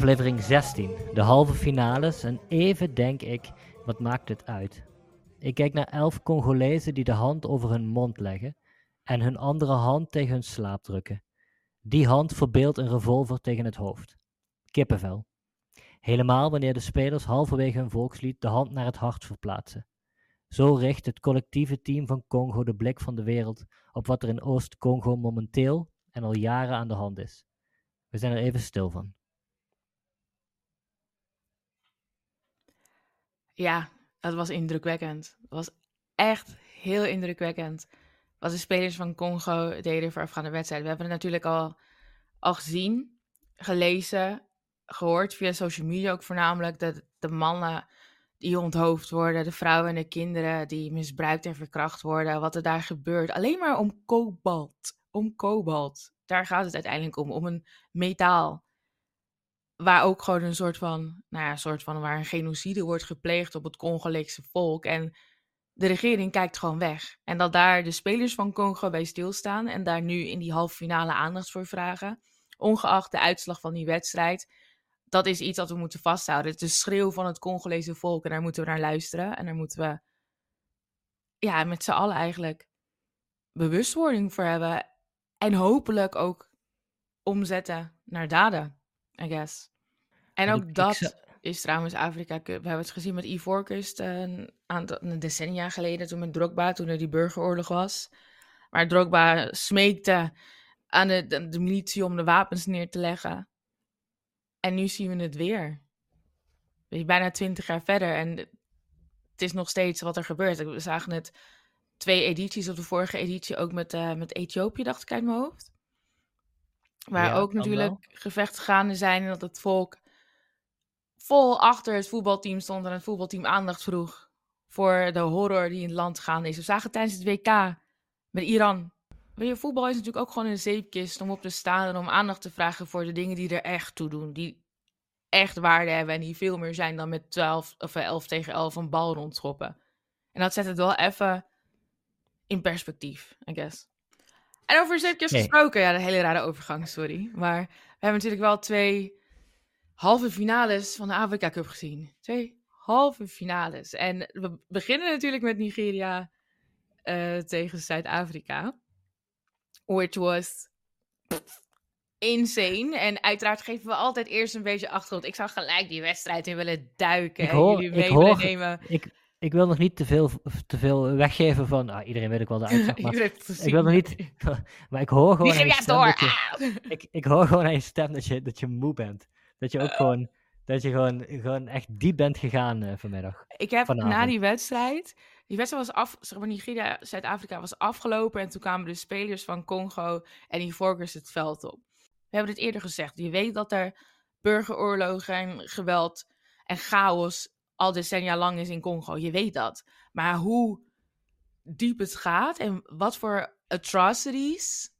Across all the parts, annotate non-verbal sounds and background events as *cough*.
Aflevering 16, de halve finales. En even denk ik, wat maakt het uit? Ik kijk naar elf Congolezen die de hand over hun mond leggen en hun andere hand tegen hun slaap drukken. Die hand verbeeldt een revolver tegen het hoofd. Kippenvel. Helemaal wanneer de spelers halverwege hun volkslied de hand naar het hart verplaatsen. Zo richt het collectieve team van Congo de blik van de wereld op wat er in Oost-Congo momenteel en al jaren aan de hand is. We zijn er even stil van. Ja, dat was indrukwekkend. Dat was echt heel indrukwekkend. Wat de spelers van Congo deden voorafgaande wedstrijd. We hebben het natuurlijk al, al gezien, gelezen, gehoord via social media ook voornamelijk. Dat de mannen die onthoofd worden, de vrouwen en de kinderen die misbruikt en verkracht worden. Wat er daar gebeurt. Alleen maar om kobalt. Om kobalt. Daar gaat het uiteindelijk om. Om een metaal waar ook gewoon een soort van, nou ja, soort van waar een genocide wordt gepleegd op het Congolese volk. En de regering kijkt gewoon weg. En dat daar de spelers van Congo bij stilstaan en daar nu in die halve finale aandacht voor vragen, ongeacht de uitslag van die wedstrijd, dat is iets dat we moeten vasthouden. Het is de schreeuw van het Congolese volk en daar moeten we naar luisteren. En daar moeten we, ja, met z'n allen eigenlijk bewustwording voor hebben. En hopelijk ook omzetten naar daden, I guess. En ook dat is trouwens Afrika Cup. We hebben het gezien met Ivoorkust uh, een aantal een decennia geleden, toen met Drogba, toen er die burgeroorlog was. Waar Drogba smeekte aan de, de, militie om de wapens neer te leggen. En nu zien we het weer. Bijna twintig jaar verder en het is nog steeds wat er gebeurt. We zagen het twee edities, op de vorige editie ook met, uh, met Ethiopië, dacht ik uit mijn hoofd. Waar ook natuurlijk gevechten gaande zijn en dat het volk vol achter het voetbalteam stond en het voetbalteam aandacht vroeg voor de horror die in het land gaande is. We zagen tijdens het WK met Iran. Weet je, voetbal is natuurlijk ook gewoon een zeepkist om op te staan en om aandacht te vragen voor de dingen die er echt toe doen. Die echt waarde hebben en die veel meer zijn dan met 12 of 11 tegen 11 een bal rondschoppen. En dat zet het wel even in perspectief, I guess. En over zeepkist gesproken, ja, een hele rare overgang, sorry. Maar we hebben natuurlijk wel twee halve finales van de Afrika Cup gezien. Twee halve finales. En we beginnen natuurlijk met Nigeria uh, tegen Zuid-Afrika. Which was insane. En uiteraard geven we altijd eerst een beetje achtergrond. Ik zou gelijk die wedstrijd in willen duiken. Ik hoor, en jullie mee ik hoor, nemen. Ik, ik wil nog niet te veel, te veel weggeven van. Ah, iedereen weet ook wel de uitslag. *laughs* Maar ik wil nog niet. *laughs* Maar ik hoor gewoon. Nigeria door! Je, *laughs* ik, ik hoor gewoon aan je stem dat je, dat je moe bent. Dat je ook gewoon, dat je gewoon, gewoon echt diep bent gegaan uh, vanmiddag. Ik heb na die wedstrijd, die wedstrijd was af, zeg maar Nigeria, Zuid-Afrika was afgelopen en toen kwamen de spelers van Congo en die Volkers het veld op. We hebben het eerder gezegd, je weet dat er burgeroorlogen en geweld en chaos al decennia lang is in Congo, je weet dat. Maar hoe diep het gaat en wat voor atrocities,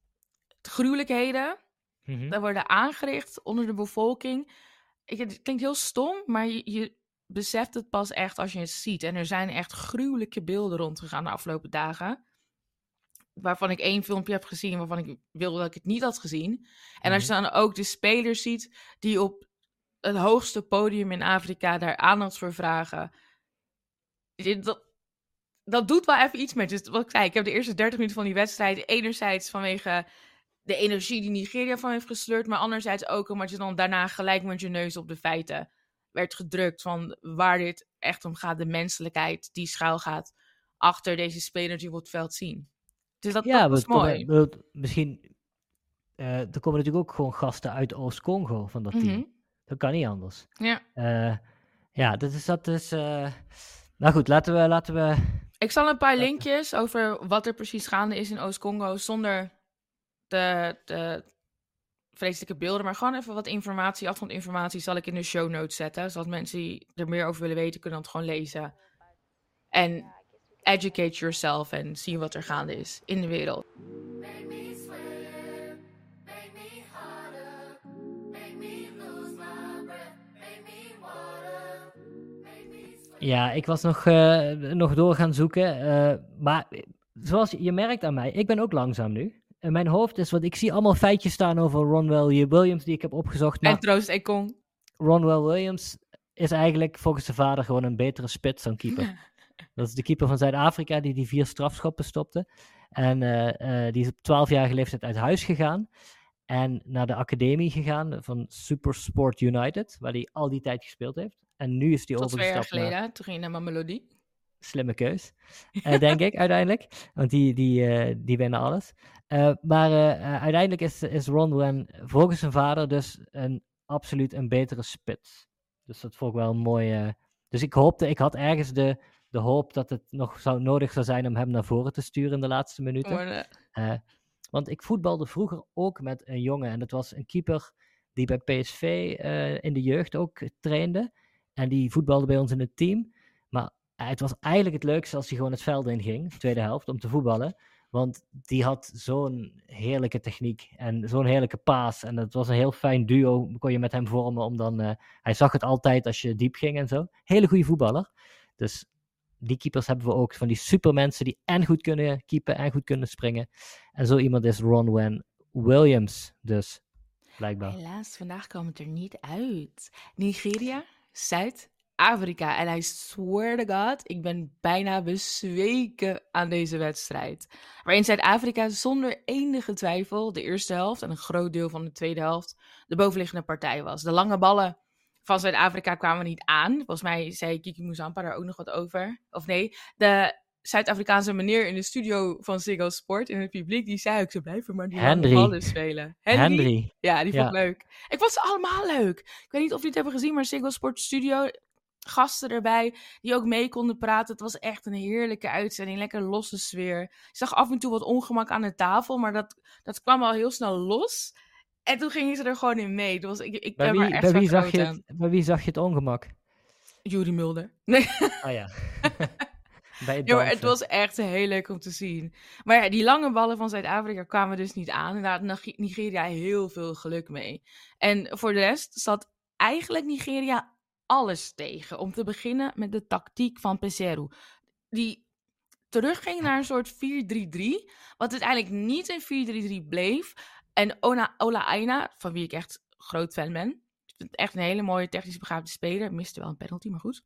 gruwelijkheden mm Daar worden aangericht onder de bevolking. Ik, het klinkt heel stom, maar je, je, beseft het pas echt als je het ziet. En er zijn echt gruwelijke beelden rondgegaan de afgelopen dagen. Waarvan ik één filmpje heb gezien waarvan ik wilde dat ik het niet had gezien. En als je mhm. dan ook de spelers ziet die op het hoogste podium in Afrika daar aandacht voor vragen. Dat, dat doet wel even iets met. Dus wat ik zei, ik heb de eerste 30 minuten van die wedstrijd enerzijds vanwege de energie die Nigeria van heeft gesleurd, maar anderzijds ook omdat je dan daarna gelijk met je neus op de feiten werd gedrukt van waar dit echt om gaat, de menselijkheid die schuil gaat achter deze spelers die we op het veld zien. Dus dat, ja, dat mooi. misschien, uh, er komen natuurlijk ook gewoon gasten uit Oost-Congo van dat team. Dat kan niet anders. Ja. Uh, ja, dat is, dat is, uh... nou goed, laten we, laten we... Ik zal een paar linkjes over wat er precies gaande is in Oost-Congo zonder de, de vreselijke beelden, maar gewoon even wat informatie, achtergrondinformatie zal ik in de show notes zetten, zodat mensen die er meer over willen weten, kunnen het gewoon lezen. En educate yourself en zien wat er gaande is in de wereld. Ja, ik was nog, uh, nog door gaan zoeken. Uh, maar zoals je merkt aan mij, ik ben ook langzaam nu in mijn hoofd is, wat ik zie allemaal feitjes staan over Ronwell Williams die ik heb opgezocht. En Troost Ekong. Ronwell Williams is eigenlijk volgens zijn vader gewoon een betere spits dan keeper. *laughs* Dat is de keeper van Zuid-Afrika die die vier strafschoppen stopte. En uh, die is op 12-jarige leeftijd uit huis gegaan. En naar de academie gegaan van Supersport United, waar hij al die tijd gespeeld heeft. En nu is hij Tot overgestapt twee jaar geleden, toen ging hij naar Mamelodi. Slimme keus, uh, denk *laughs* ik uiteindelijk. Want die, die, uh, die winnen alles. Uh, maar uiteindelijk is, is Ron volgens zijn vader dus een, absoluut een betere spits. Dus dat vond ik wel een mooie. Dus ik hoopte, ik had ergens de, de hoop dat het nog zou, nodig zou zijn om hem naar voren te sturen in de laatste minuten. Want ik voetbalde vroeger ook met een jongen. En dat was een keeper die bij PSV uh, in de jeugd ook trainde. En die voetbalde bij ons in het team. Maar het was eigenlijk het leukste als hij gewoon het veld in ging, tweede helft, om te voetballen. Want die had zo'n heerlijke techniek en zo'n heerlijke paas. En het was een heel fijn duo, kon je met hem vormen. Om dan, uh, hij zag het altijd als je diep ging en zo. Hele goede voetballer. Dus die keepers hebben we ook. Van die supermensen die en goed kunnen keepen en goed kunnen springen. En zo iemand is Ron Wen Williams dus, blijkbaar. Helaas, vandaag kwam het er niet uit. Nigeria, Zuid-Afrika. En I swear to God, ik ben bijna bezweken aan deze wedstrijd. Waarin Zuid-Afrika zonder enige twijfel de eerste helft en een groot deel van de tweede helft de bovenliggende partij was. De lange ballen van Zuid-Afrika kwamen niet aan. Volgens mij zei Kiki Mouzampa daar ook nog wat over. Of nee, de Zuid-Afrikaanse meneer in de studio van Ziggo Sport in het publiek, die zei ook, ze blijven maar die ballen spelen. Henry? Henry. Ja, die vond ik leuk. Ik vond ze allemaal leuk. Ik weet niet of jullie het hebben gezien, maar Ziggo Sport Studio, gasten erbij die ook mee konden praten. Het was echt een heerlijke uitzending, lekker losse sfeer. Ik zag af en toe wat ongemak aan de tafel, maar dat, dat kwam al heel snel los. En toen gingen ze er gewoon in mee. Dus ik, ik bij, wie, echt bij, wie zag je het, bij wie zag je het ongemak? Jury Mulder. Nee. Oh *laughs* ja. *laughs* bij het, ja, maar het was echt heel leuk om te zien. Maar ja, die lange ballen van Zuid-Afrika kwamen dus niet aan. En daar had Nigeria heel veel geluk mee. En voor de rest zat eigenlijk Nigeria alles tegen. Om te beginnen met de tactiek van Peseru. Die terugging naar een soort 4-3-3. Wat uiteindelijk niet een 4-3-3 bleef. En Ona, Ola Aina, van wie ik echt groot fan ben. Ik vind het echt een hele mooie technisch begaafde speler. Miste wel een penalty, maar goed.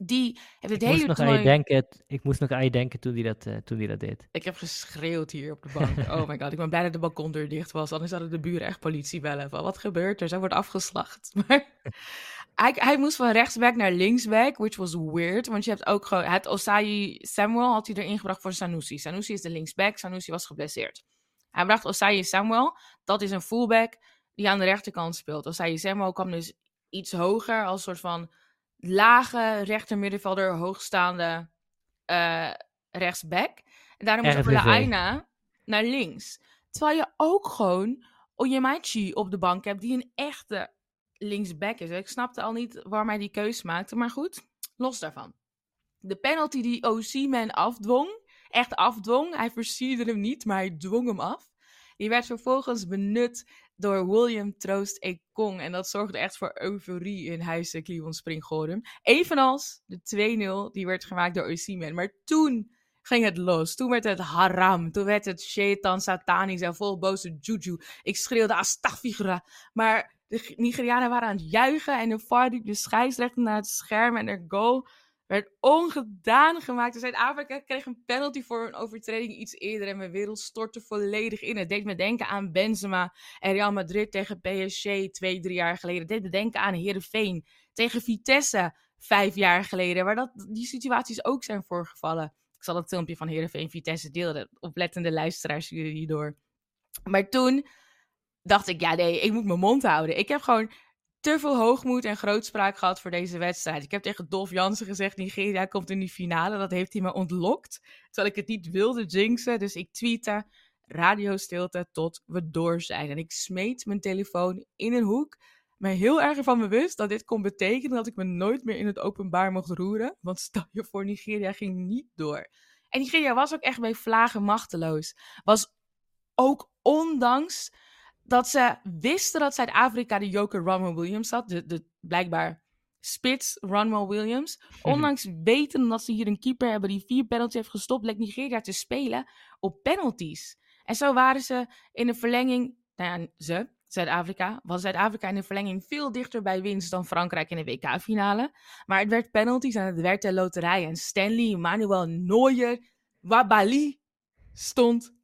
Die heeft het ik hele moest nog toernooi... aan je denken, Ik moest nog aan je denken toen hij dat, uh, toen die dat deed. Ik heb geschreeuwd hier op de bank. *laughs* Oh my god, ik ben blij dat de balkondeur dicht was. Anders hadden de buren echt politie bellen. Van, wat gebeurt er? Zij wordt afgeslacht. *laughs* Maar hij, hij moest van rechtsback naar linksback, which was weird. Want je hebt ook gewoon... Het Osayi Samuel had hij erin gebracht voor Sanusi. Sanusi is de linksback. Sanusi was geblesseerd. Hij bracht Osayi Samuel. Dat is een fullback die aan de rechterkant speelt. Osayi Samuel kwam dus iets hoger als soort van lage rechtermiddenvelder, hoogstaande uh, rechtsback. En daarom moest Aina naar links. Terwijl je ook gewoon Onyemachi op de bank hebt, die een echte linksback is. Ik snapte al niet waarom hij die keus maakte, maar goed, los daarvan. De penalty die OC-man afdwong, echt afdwong. Hij versierde hem niet, maar hij dwong hem af. Die werd vervolgens benut door William Troost Ekong. En dat zorgde echt voor euforie in huizen Cleveland Spring. Evenals de 2-0 die werd gemaakt door Osimhen. Maar toen ging het los. Toen werd het haram. Toen werd het shaitan, satanisch en vol boze juju. Ik schreeuwde astaghfirullah. Maar de Nigerianen waren aan het juichen. En de VAR de scheidsrechter naar het scherm. En er goal werd ongedaan gemaakt. Zuid-Afrika kreeg een penalty voor een overtreding iets eerder. En mijn wereld stortte volledig in. Het deed me denken aan Benzema en Real Madrid tegen PSG twee, drie jaar geleden. Het deed me denken aan Heerenveen tegen Vitesse vijf jaar geleden. Waar dat, die situaties ook zijn voorgevallen. Ik zal het filmpje van Heerenveen Vitesse delen. Oplettende luisteraars jullie hierdoor. Maar toen dacht ik, ja nee, ik moet mijn mond houden. Ik heb gewoon te veel hoogmoed en grootspraak gehad voor deze wedstrijd. Ik heb tegen Dolf Jansen gezegd, Nigeria komt in die finale. Dat heeft hij me ontlokt, terwijl ik het niet wilde jinxen. Dus ik tweette, radiostilte tot we door zijn. En ik smeet mijn telefoon in een hoek. Me heel erg ervan bewust dat dit kon betekenen dat ik me nooit meer in het openbaar mocht roeren. Want stel je voor, Nigeria ging niet door. En Nigeria was ook echt bij vlagen machteloos. Was ook ondanks dat ze wisten dat Zuid-Afrika de joker Ronwell Williams had. De, de blijkbaar spits Ronwell Williams. Ondanks weten dat ze hier een keeper hebben die vier penalties heeft gestopt, leek Nigeria te spelen op penalties. En zo waren ze in de verlenging, nou ja, ze, Zuid-Afrika, was Zuid-Afrika in de verlenging veel dichter bij winst dan Frankrijk in de WK-finale. Maar het werd penalties en het werd de loterij. En Stanley, Manuel Neuer, Wabali stond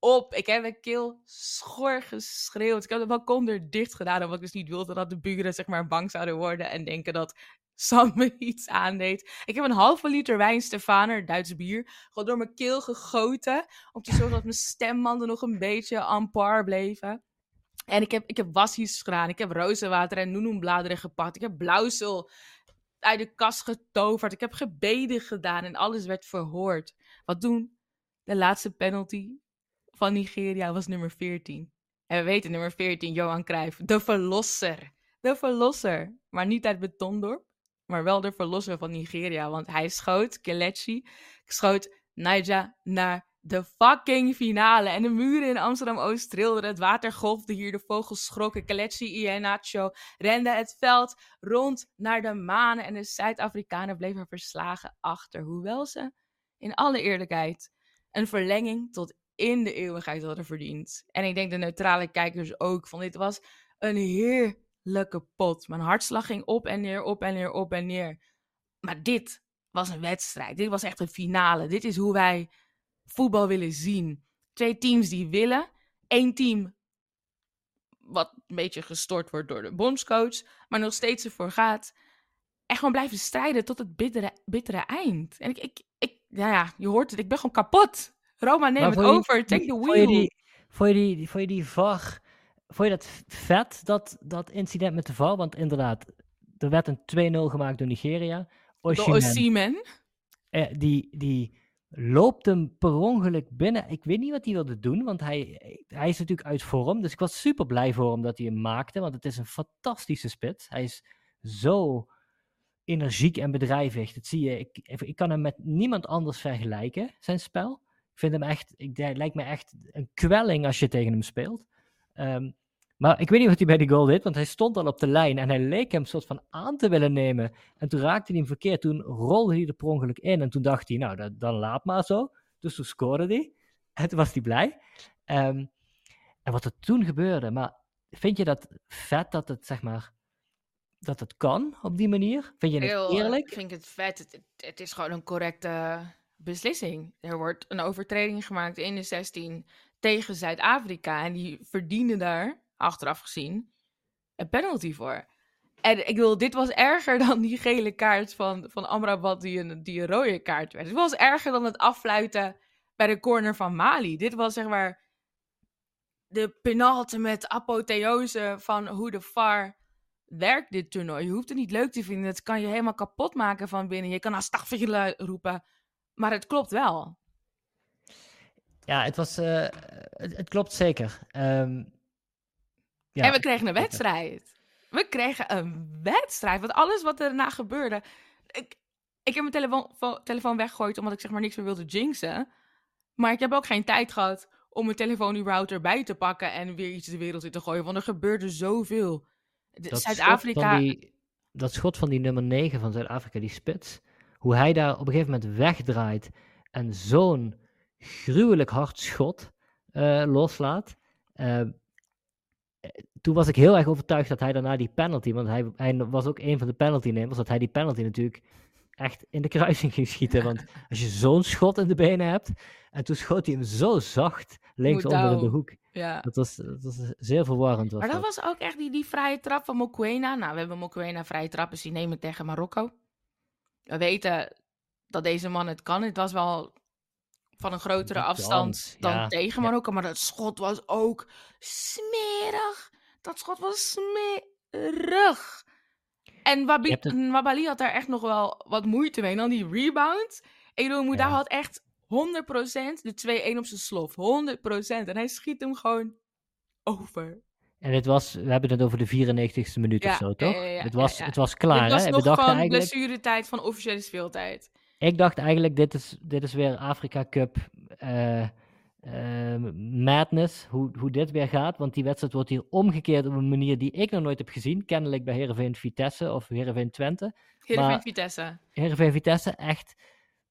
op. Ik heb een keel schor geschreeuwd. Ik heb de balkon dicht gedaan, omdat ik dus niet wilde dat de buren zeg maar bang zouden worden en denken dat Sam me *laughs* iets aandeed. Ik heb een halve liter wijn Stefaner, Duits bier, gewoon door mijn keel gegoten. Om te zorgen dat mijn stembanden nog een beetje aan par bleven. En ik heb, ik heb wasjes gedaan. Ik heb rozenwater en noenoembladeren gepakt. Ik heb blauwsel uit de kast getoverd. Ik heb gebeden gedaan en alles werd verhoord. Wat doen? De laatste penalty van Nigeria was nummer 14. En we weten nummer 14, Johan Cruijff, de verlosser. De verlosser. Maar niet uit Betondorp, maar wel de verlosser van Nigeria. Want hij schoot, Kelechi, schoot Naija naar de fucking finale. En de muren in Amsterdam-Oost trilden. Het water golfde hier. De vogels schrokken. Kelechi Iheanacho rende het veld rond naar de manen. En de Zuid-Afrikanen bleven verslagen achter. Hoewel ze, in alle eerlijkheid, een verlenging tot in de eeuwigheid hadden verdiend. En ik denk de neutrale kijkers ook. Van dit was een heerlijke pot. Mijn hartslag ging op en neer, op en neer, op en neer. Maar dit was een wedstrijd. Dit was echt een finale. Dit is hoe wij voetbal willen zien. Twee teams die willen. Eén team wat een beetje gestort wordt door de bondscoach. Maar nog steeds ervoor gaat. En gewoon blijven strijden tot het bittere, bittere eind. En ik, ik, ik, nou ja, je hoort het. Ik ben gewoon kapot. Roma, neem het over. Take the wheel. Vond je die, vond je die, vond je die VAR... Vond je dat vet, dat, dat incident met de VAR? Want inderdaad, er werd een 2-0 gemaakt door Nigeria. Osimhen. Eh, die, die loopt hem per ongeluk binnen. Ik weet niet wat hij wilde doen, want hij, hij is natuurlijk uit vorm. Dus ik was super blij voor hem dat hij hem maakte, want het is een fantastische spits. Hij is zo energiek en bedrijvig. Dat zie je. Ik, ik kan hem met niemand anders vergelijken, zijn spel. Ik vind hem echt, ik, lijkt me echt een kwelling als je tegen hem speelt. Um, maar ik weet niet wat hij bij die goal deed, want hij stond al op de lijn en hij leek hem soort van aan te willen nemen. En toen raakte hij hem verkeerd. Toen rolde hij er per ongeluk in en toen dacht hij, nou, dan laat maar zo. Dus toen scoorde hij. En toen was hij blij. Ehm, en wat er toen gebeurde, maar vind je dat vet dat het, zeg maar, dat het kan op die manier? Vind je het Heel, eerlijk? Ik vind het vet. Het, het, is gewoon een correcte beslissing. Er wordt een overtreding gemaakt in de 16 tegen Zuid-Afrika en die verdienen daar achteraf gezien, een penalty voor. En ik wil, dit was erger dan die gele kaart van, van Amrabat die een, die rode kaart werd. Dit was erger dan het affluiten bij de corner van Mali. Dit was zeg maar de penalte met apotheose van hoe de VAR werkt dit toernooi. Je hoeft het niet leuk te vinden. Het kan je helemaal kapot maken van binnen. Je kan astagfirullah roepen. Maar het klopt wel. Ja, het was... Uh, het, klopt zeker. Um, ja, en we kregen een wedstrijd. We kregen een wedstrijd. Want alles wat er daarna gebeurde. Ik, ik heb mijn telefoon, telefoon weggegooid omdat ik zeg maar niks meer wilde jinxen. Maar ik heb ook geen tijd gehad om mijn telefoon überhaupt erbij te pakken en weer iets de wereld in te gooien. Want er gebeurde zoveel. Zuid-Afrika. Dat schot van die nummer 9 van Zuid-Afrika, die spits. Hoe hij daar op een gegeven moment wegdraait en zo'n gruwelijk hard schot uh, loslaat. Uh, toen was ik heel erg overtuigd dat hij daarna die penalty, want hij, hij was ook een van de penaltynemers, dat hij die penalty natuurlijk echt in de kruising ging schieten. Want als je zo'n schot in de benen hebt, en toen schoot hij hem zo zacht links onder in de hoek. Ja. Dat, was, dat was zeer verwarrend. Was maar dat, was ook echt die, die vrije trap van Mokwena. Nou, we hebben Mokwena vrije trappen zien nemen tegen Marokko. We weten dat deze man het kan. Het was wel van een grotere afstand dan tegen Marokko. Maar dat schot was ook smerig. Dat schot was smerig. En Wabi Wabali had daar echt nog wel wat moeite mee. En dan die rebound. Edo Mouda ja. had echt 100% de 2-1 op zijn slof. 100%. En hij schiet hem gewoon over. En het was, we hebben het over de 94ste minuut of zo, toch? het, was, het was klaar, het was hè? Nog we dachten van eigenlijk... blessuretijd van officiële speeltijd. Ik dacht eigenlijk, dit is, dit is weer Afrika Cup uh, madness, hoe, hoe dit weer gaat. Want die wedstrijd wordt hier omgekeerd op een manier die ik nog nooit heb gezien. Kennelijk bij Heerenveen Vitesse of Heerenveen Twente. Heerenveen Vitesse. Heerenveen Vitesse, echt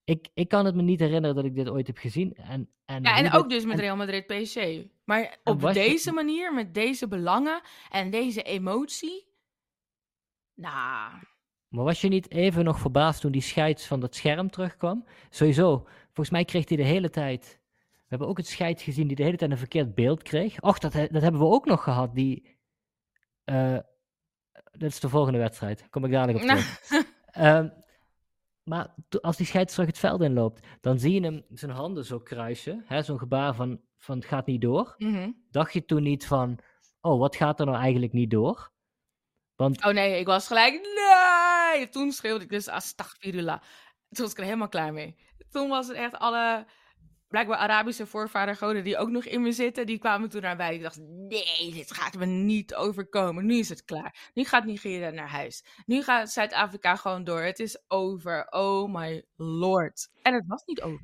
ik, ik kan het me niet herinneren dat ik dit ooit heb gezien. En, en, Ja, en dit- ook dus met en- Real Madrid PSG. Maar op je- deze manier, met deze belangen en deze emotie. Nou, Maar was je niet even nog verbaasd toen die scheids van dat scherm terugkwam? Sowieso, volgens mij kreeg hij de hele tijd... We hebben ook het scheids gezien die de hele tijd een verkeerd beeld kreeg. Och, dat, dat hebben we ook nog gehad, die... eh dat is de volgende wedstrijd, kom ik dadelijk op *laughs* terug. Ehm, maar als die scheids terug het veld inloopt, dan zie je hem zijn handen zo kruisen. hè, Zo'n gebaar van, van het gaat niet door. Mhm. Dacht je toen niet van, oh, wat gaat er nou eigenlijk niet door? Want Oh nee, ik was gelijk. Nee! Toen schreeuwde ik dus astagfirullah. Toen was ik er helemaal klaar mee. Toen was het echt alle. Blijkbaar Arabische voorvadergoden die ook nog in me zitten, die kwamen toen naar mij. Ik dacht, nee, dit gaat me niet overkomen. Nu is het klaar. Nu gaat Nigeria naar huis. Nu gaat Zuid-Afrika gewoon door. Het is over. Oh my lord. En het was niet over.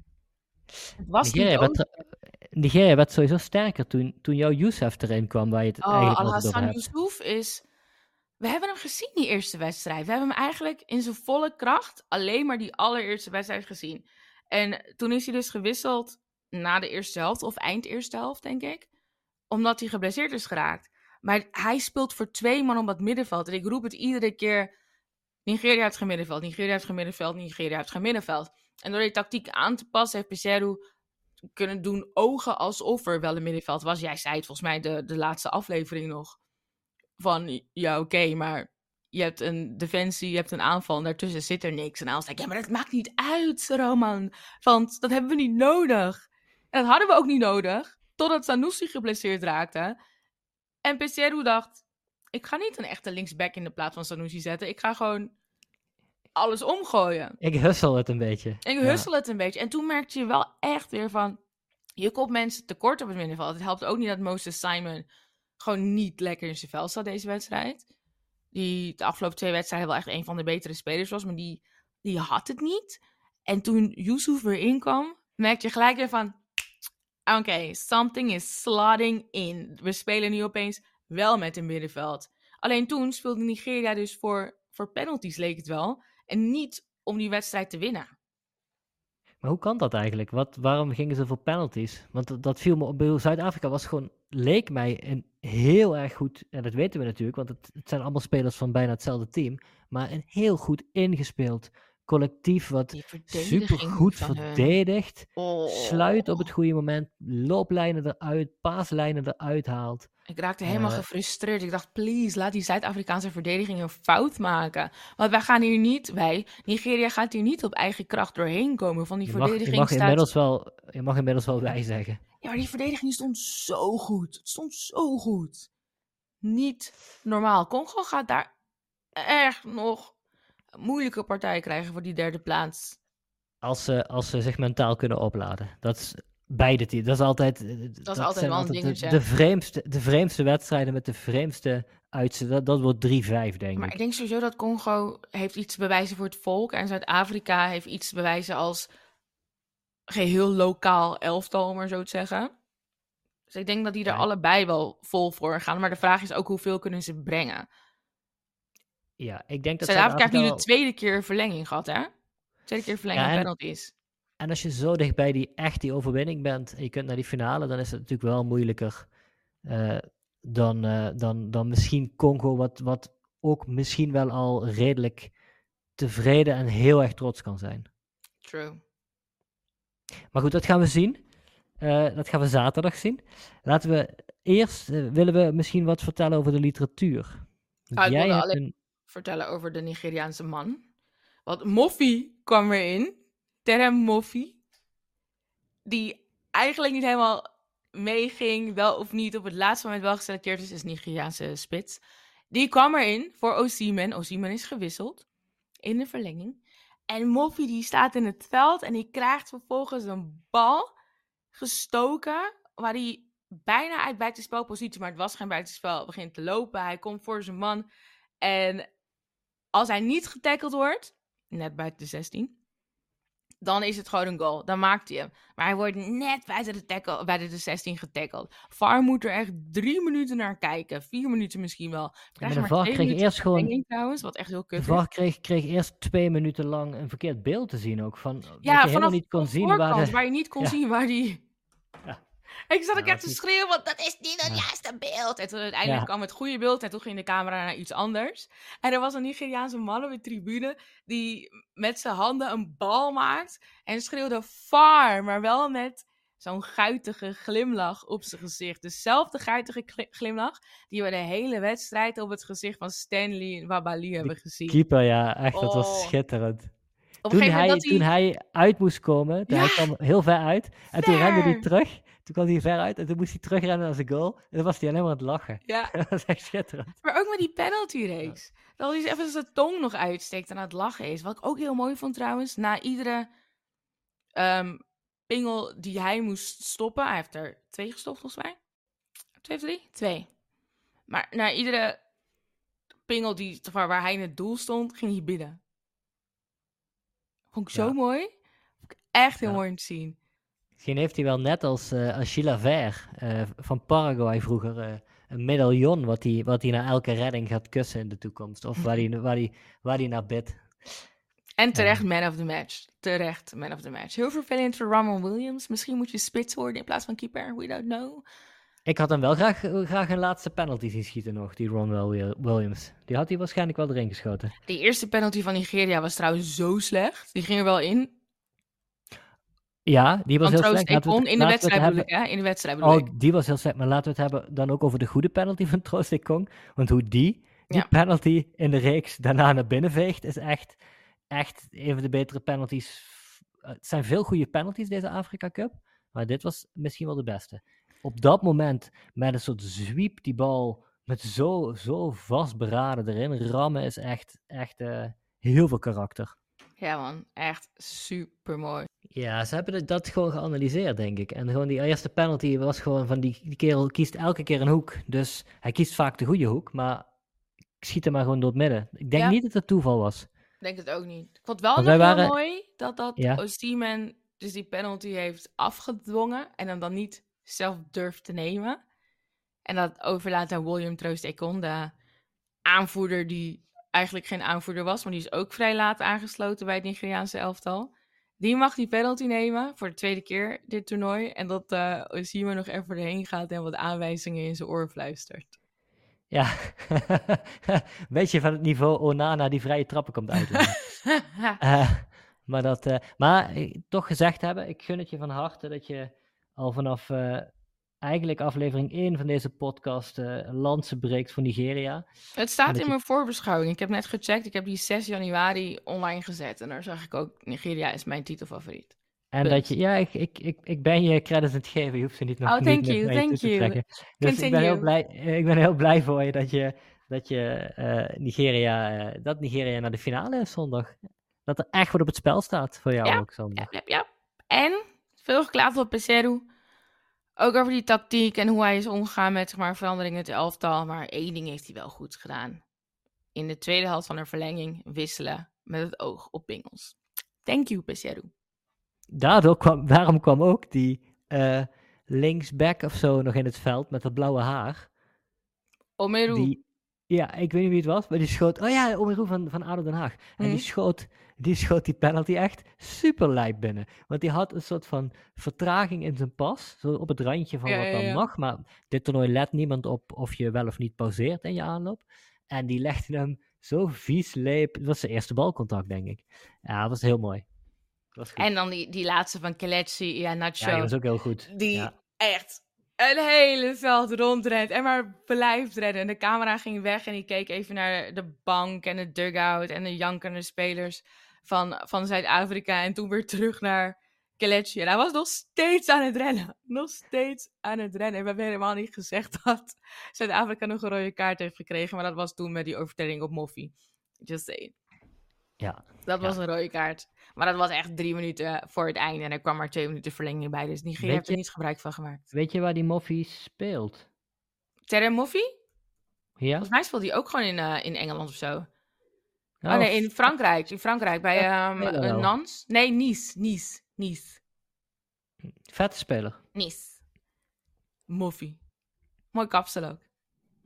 Het was Nigeria niet werd, over. Nigeria werd sowieso sterker toen, toen jouw Youssef erin kwam, waar je het Oh, eigenlijk over Al-Hassan hebt. Youssouf is... We hebben hem gezien, die eerste wedstrijd. We hebben hem eigenlijk in zijn volle kracht alleen maar die allereerste wedstrijd gezien. En toen is hij dus gewisseld na de eerste helft, of eind eerste helft, denk ik. Omdat hij geblesseerd is geraakt. Maar hij speelt voor twee man op het middenveld. En ik roep het iedere keer. Nigeria heeft geen middenveld, Nigeria heeft geen middenveld, Nigeria heeft geen middenveld. En door die tactiek aan te passen heeft Peseru kunnen doen ogen alsof er wel een middenveld was. Jij zei het volgens mij de, de laatste aflevering nog. Van, ja oké, maar je hebt een defensie, je hebt een aanval en daartussen zit er niks. En was ik, ja maar dat maakt niet uit, Roman. Want dat hebben we niet nodig. En dat hadden we ook niet nodig, totdat Sanusi geblesseerd raakte. En Peseru dacht, ik ga niet een echte linksback in de plaats van Sanusi zetten. Ik ga gewoon alles omgooien. Ik hussel het een beetje. Ik Ja. hussel het een beetje. En toen merkte je wel echt weer van... Je komt mensen tekort op het middenveld. Het helpt ook niet dat Moses Simon gewoon niet lekker in zijn vel zat deze wedstrijd. Die de afgelopen twee wedstrijden wel echt een van de betere spelers was. Maar die, die had het niet. En toen Yusuf weer inkwam, merkte je gelijk weer van... Oké, something is slotting in. We spelen nu opeens wel met een middenveld. Alleen toen speelde Nigeria dus voor, voor penalties, leek het wel. En niet om die wedstrijd te winnen. Maar hoe kan dat eigenlijk? Wat, waarom gingen ze voor penalties? Want dat, viel me op. Zuid-Afrika was gewoon, leek mij, een heel erg goed, en dat weten we natuurlijk, want het, het zijn allemaal spelers van bijna hetzelfde team, maar een heel goed ingespeeld collectief wat Die verdediging super goed van hun. verdedigt, Oh. sluit op het goede moment, looplijnen eruit, paaslijnen eruit haalt. Ik raakte helemaal Eh. gefrustreerd. Ik dacht, please, laat die Zuid-Afrikaanse verdediging een fout maken. Want wij gaan hier niet, wij, Nigeria gaat hier niet op eigen kracht doorheen komen. Van die Je mag, je, verdediging mag staat... inmiddels wel, je mag inmiddels wel wij zeggen. Ja, maar die verdediging stond zo goed. Het stond zo goed. Niet normaal. Congo gaat daar echt nog moeilijke partij krijgen voor die derde plaats. Als ze, als ze zich mentaal kunnen opladen. Dat is beide teams. Dat is altijd, eh, dat altijd zijn wel een altijd de, dingetje. de, vreemdste, de vreemdste wedstrijden met de vreemdste uitzien. Dat, dat wordt 3-5, denk Maar ik. ik denk sowieso dat Congo heeft iets te bewijzen voor het volk. En Zuid-Afrika heeft iets te bewijzen als geheel lokaal elftal, om maar zo te zeggen. Dus ik denk dat die er Ja. allebei wel vol voor gaan. Maar de vraag is ook hoeveel kunnen ze brengen. Ja, ik denk dat Zuid-Afrika heeft nu de tweede keer verlenging gehad, hè? Tweede keer verlenging Ja, en- penalties. En als je zo dichtbij die echt die overwinning bent en je kunt naar die finale, dan is het natuurlijk wel moeilijker eh, dan, eh, dan, dan misschien Congo, wat, wat ook misschien wel al redelijk tevreden en heel erg trots kan zijn. True. Maar goed, dat gaan we zien. Eh, dat gaan we zaterdag zien. Laten we eerst, willen we misschien wat vertellen over de literatuur. Ah, ik hebt een- Vertellen over de Nigeriaanse man. Want Moffi kwam erin. Terem Moffi. Die eigenlijk niet helemaal meeging, wel of niet, op het laatste moment wel geselecteerd is, is Nigeriaanse spits. Die kwam erin voor Osimhen. Osimhen is gewisseld in de verlenging. En Moffi die staat in het veld en die krijgt vervolgens een bal gestoken, waar hij bijna uit buitenspelpositie, maar het was geen buitenspel, begint te lopen. Hij komt voor zijn man. En als hij niet getackeld wordt, net buiten de 16, dan is het gewoon een goal. Dan maakt hij hem. Maar hij wordt net buiten de, tackle, buiten de 16 getackeld. VAR moet er echt drie minuten naar kijken. Vier minuten misschien wel. Ja, maar de VAR kreeg eerst gewoon... trouwens, wat echt heel kut De. VAR kreeg, kreeg eerst twee minuten lang een verkeerd beeld te zien ook. Van, dat je Ja, helemaal vanaf niet kon de zien waar voorkant, de... waar je niet kon Ja. zien waar die... Ik zat ook echt te schreeuwen, want dat is niet het juiste beeld. En toen uiteindelijk kwam het goede beeld en toen ging de camera naar iets anders. En er was een Nigeriaanse man op de tribune die met zijn handen een bal maakt en schreeuwde far, maar wel met zo'n guitige glimlach op zijn gezicht. Dezelfde guitige gli- glimlach die we de hele wedstrijd op het gezicht van Stanley Wabali hebben gezien. Keeper, ja, echt, dat was Oh. schitterend. Toen hij, toen hij uit moest komen, toen hij kwam heel ver uit. En toen rende hij terug. Toen kwam hij ver uit en toen moest hij terugrennen naar zijn goal. En dan was hij alleen maar aan het lachen. Ja, *laughs* dat was echt schitterend. Maar ook met die penalty-reeks. Dat hij even zijn tong nog uitsteekt en aan het lachen is. Wat ik ook heel mooi vond trouwens. Na iedere ehm, pingel die hij moest stoppen. Hij heeft er twee gestopt volgens mij. Twee of drie? Twee. Maar na iedere pingel die, waar, hij in het doel stond, ging hij binnen. Vond ik zo Ja. mooi. Vond ik echt heel Ja. mooi om te zien. Misschien heeft hij wel net als, eh als eh, van Paraguay vroeger eh, een medaillon wat hij, wat hij na elke redding gaat kussen in de toekomst. Of waar hij, waar hij, waar hij naar bidt. En terecht man of the match. Terecht man of the match. Heel vervelend voor Ramon Williams. Misschien moet je spits worden in plaats van keeper. We don't know. Ik had hem wel graag, graag een laatste penalty zien schieten nog, die Ron Wil- Williams. Die had hij waarschijnlijk wel erin geschoten. De eerste penalty van Nigeria was trouwens zo slecht. Die ging er wel in. Ja, die was Van heel slecht. Het- in de wedstrijd hebben- bedoel ik, hè? In de wedstrijd bedoel Oh, die was heel slecht. Maar laten we het hebben dan ook over de goede penalty van *laughs* Troost Ekong. Want hoe die, die Ja. penalty in de reeks daarna naar binnen veegt, is echt, echt een van de betere penalties. Het zijn veel goede penalties deze Afrika Cup. Maar dit was misschien wel de beste. Op dat moment, met een soort zwiep, die bal met zo, zo vastberaden erin. Rammen is echt, echt eh, heel veel karakter. Ja man, echt super mooi. Ja, ze hebben dat gewoon geanalyseerd, denk ik. En gewoon die eerste penalty was gewoon van die, die kerel kiest elke keer een hoek. Dus hij kiest vaak de goede hoek, maar schiet hem maar gewoon door het midden. Ik denk Ja. niet dat het toeval was. Ik denk het ook niet. Ik vond wel nog heel waren- mooi dat, dat Ja. Osimhen dus die penalty heeft afgedwongen. En hem dan niet zelf durft te nemen. En dat overlaat aan William Troost Ekon, de aanvoerder die eigenlijk geen aanvoerder was. Maar die is ook vrij laat aangesloten bij het Nigeriaanse elftal. Die mag die penalty nemen voor de tweede keer dit toernooi. En dat eh Osimhen nog even erheen gaat en wat aanwijzingen in zijn oor fluistert. Ja, *laughs* beetje van het niveau Onana die vrije trappen komt uitleggen. *laughs* Eh, maar dat, eh, maar toch gezegd hebben, ik gun het je van harte dat je al vanaf eigenlijk aflevering 1 van deze podcast eh landse breekt voor Nigeria. Het staat in je- mijn voorbeschouwing. Ik heb net gecheckt. Ik heb die 6 januari online gezet. En daar zag ik ook, Nigeria is mijn titelfavoriet. En Punt. dat je, ja, ik, ik, ik, ik ben je credits aan het geven. Je hoeft ze niet nog Oh, thank you, thank te you. trekken. Dus ik ben, heel blij, eh, ik ben heel blij voor je dat je, dat je eh, Nigeria, dat Nigeria naar de finale is zondag. Dat er echt wat op het spel staat voor jou Ja, ook zondag. Ja, ja, ja. En veel geklaagd op Peseru. Ook over die tactiek en hoe hij is omgegaan met zeg maar, veranderingen in het elftal. Maar één ding heeft hij wel goed gedaan. In de tweede helft van de verlenging wisselen met het oog op pingels. Thank you, Peseru. Daardoor kwam, daarom kwam ook die eh, linksback of zo nog in het veld met dat blauwe haar. Omeru. Die, ja, ik weet niet wie het was, maar die schoot. Oh ja, Omeru van, van ADO Den Haag. En die Mhm. schoot, die schoot die penalty echt super lijp binnen. Want die had een soort van vertraging in zijn pas. Zo op het randje van Ja, wat dan ja. mag. Maar dit toernooi let niemand op of je wel of niet pauzeert in je aanloop. En die legde hem zo vies leep. Het was zijn eerste balcontact, denk ik. Ja, dat was heel mooi. Dat was goed. En dan die, die laatste van Kelechi, ja, Nacho. ja, die was ook heel goed. die echt een hele veld rondrent en maar blijft rennen. En de camera ging weg en die keek even naar de bank en de dugout en de jankende spelers van, van Zuid-Afrika. En toen weer terug naar Kelechi. En hij was nog steeds aan het rennen. Nog steeds aan het rennen. En we hebben helemaal niet gezegd *laughs* dat Zuid-Afrika nog een rode kaart heeft gekregen. Maar dat was toen met die overtreding op Moffie. Just saying. Ja. Dat Ja. was een rode kaart. Maar dat was echt drie minuten voor het einde. En er kwam maar twee minuten verlenging bij. Dus Nigeria heeft er je- niet gebruik van gemaakt. Weet je waar die Moffie speelt? Terre Moffie? Ja? Volgens mij speelt hij ook gewoon in, eh, in Engeland of zo. Oh nee, in Frankrijk. In Frankrijk, bij ehm eh. Nans. Nee, Nice. Nice. Nice. Vette speler. Nice. Moffie. Mooi kapsel ook.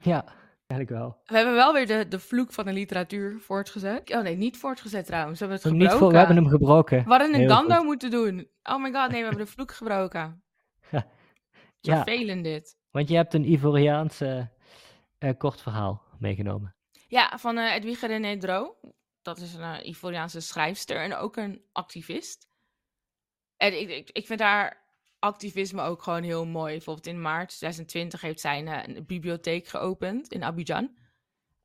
Ja, eigenlijk wel. We hebben wel weer de, de vloek van de literatuur voortgezet. Oh nee, niet voortgezet trouwens. We hebben het gebroken. voor, we hebben hem gebroken. We hadden een goed. moeten doen. Oh my god, nee, we hebben de vloek gebroken. *laughs* Ja. Vervelend dit. Want je hebt een Ivoriaanse eh, kort verhaal meegenomen. Ja, van eh Edwige René Dro. Dat is een eh, Ivoriaanse schrijfster en ook een activist. En ik, ik, vind haar activisme ook gewoon heel mooi. Bijvoorbeeld in maart 2020 heeft zij een, eh, een bibliotheek geopend in Abidjan.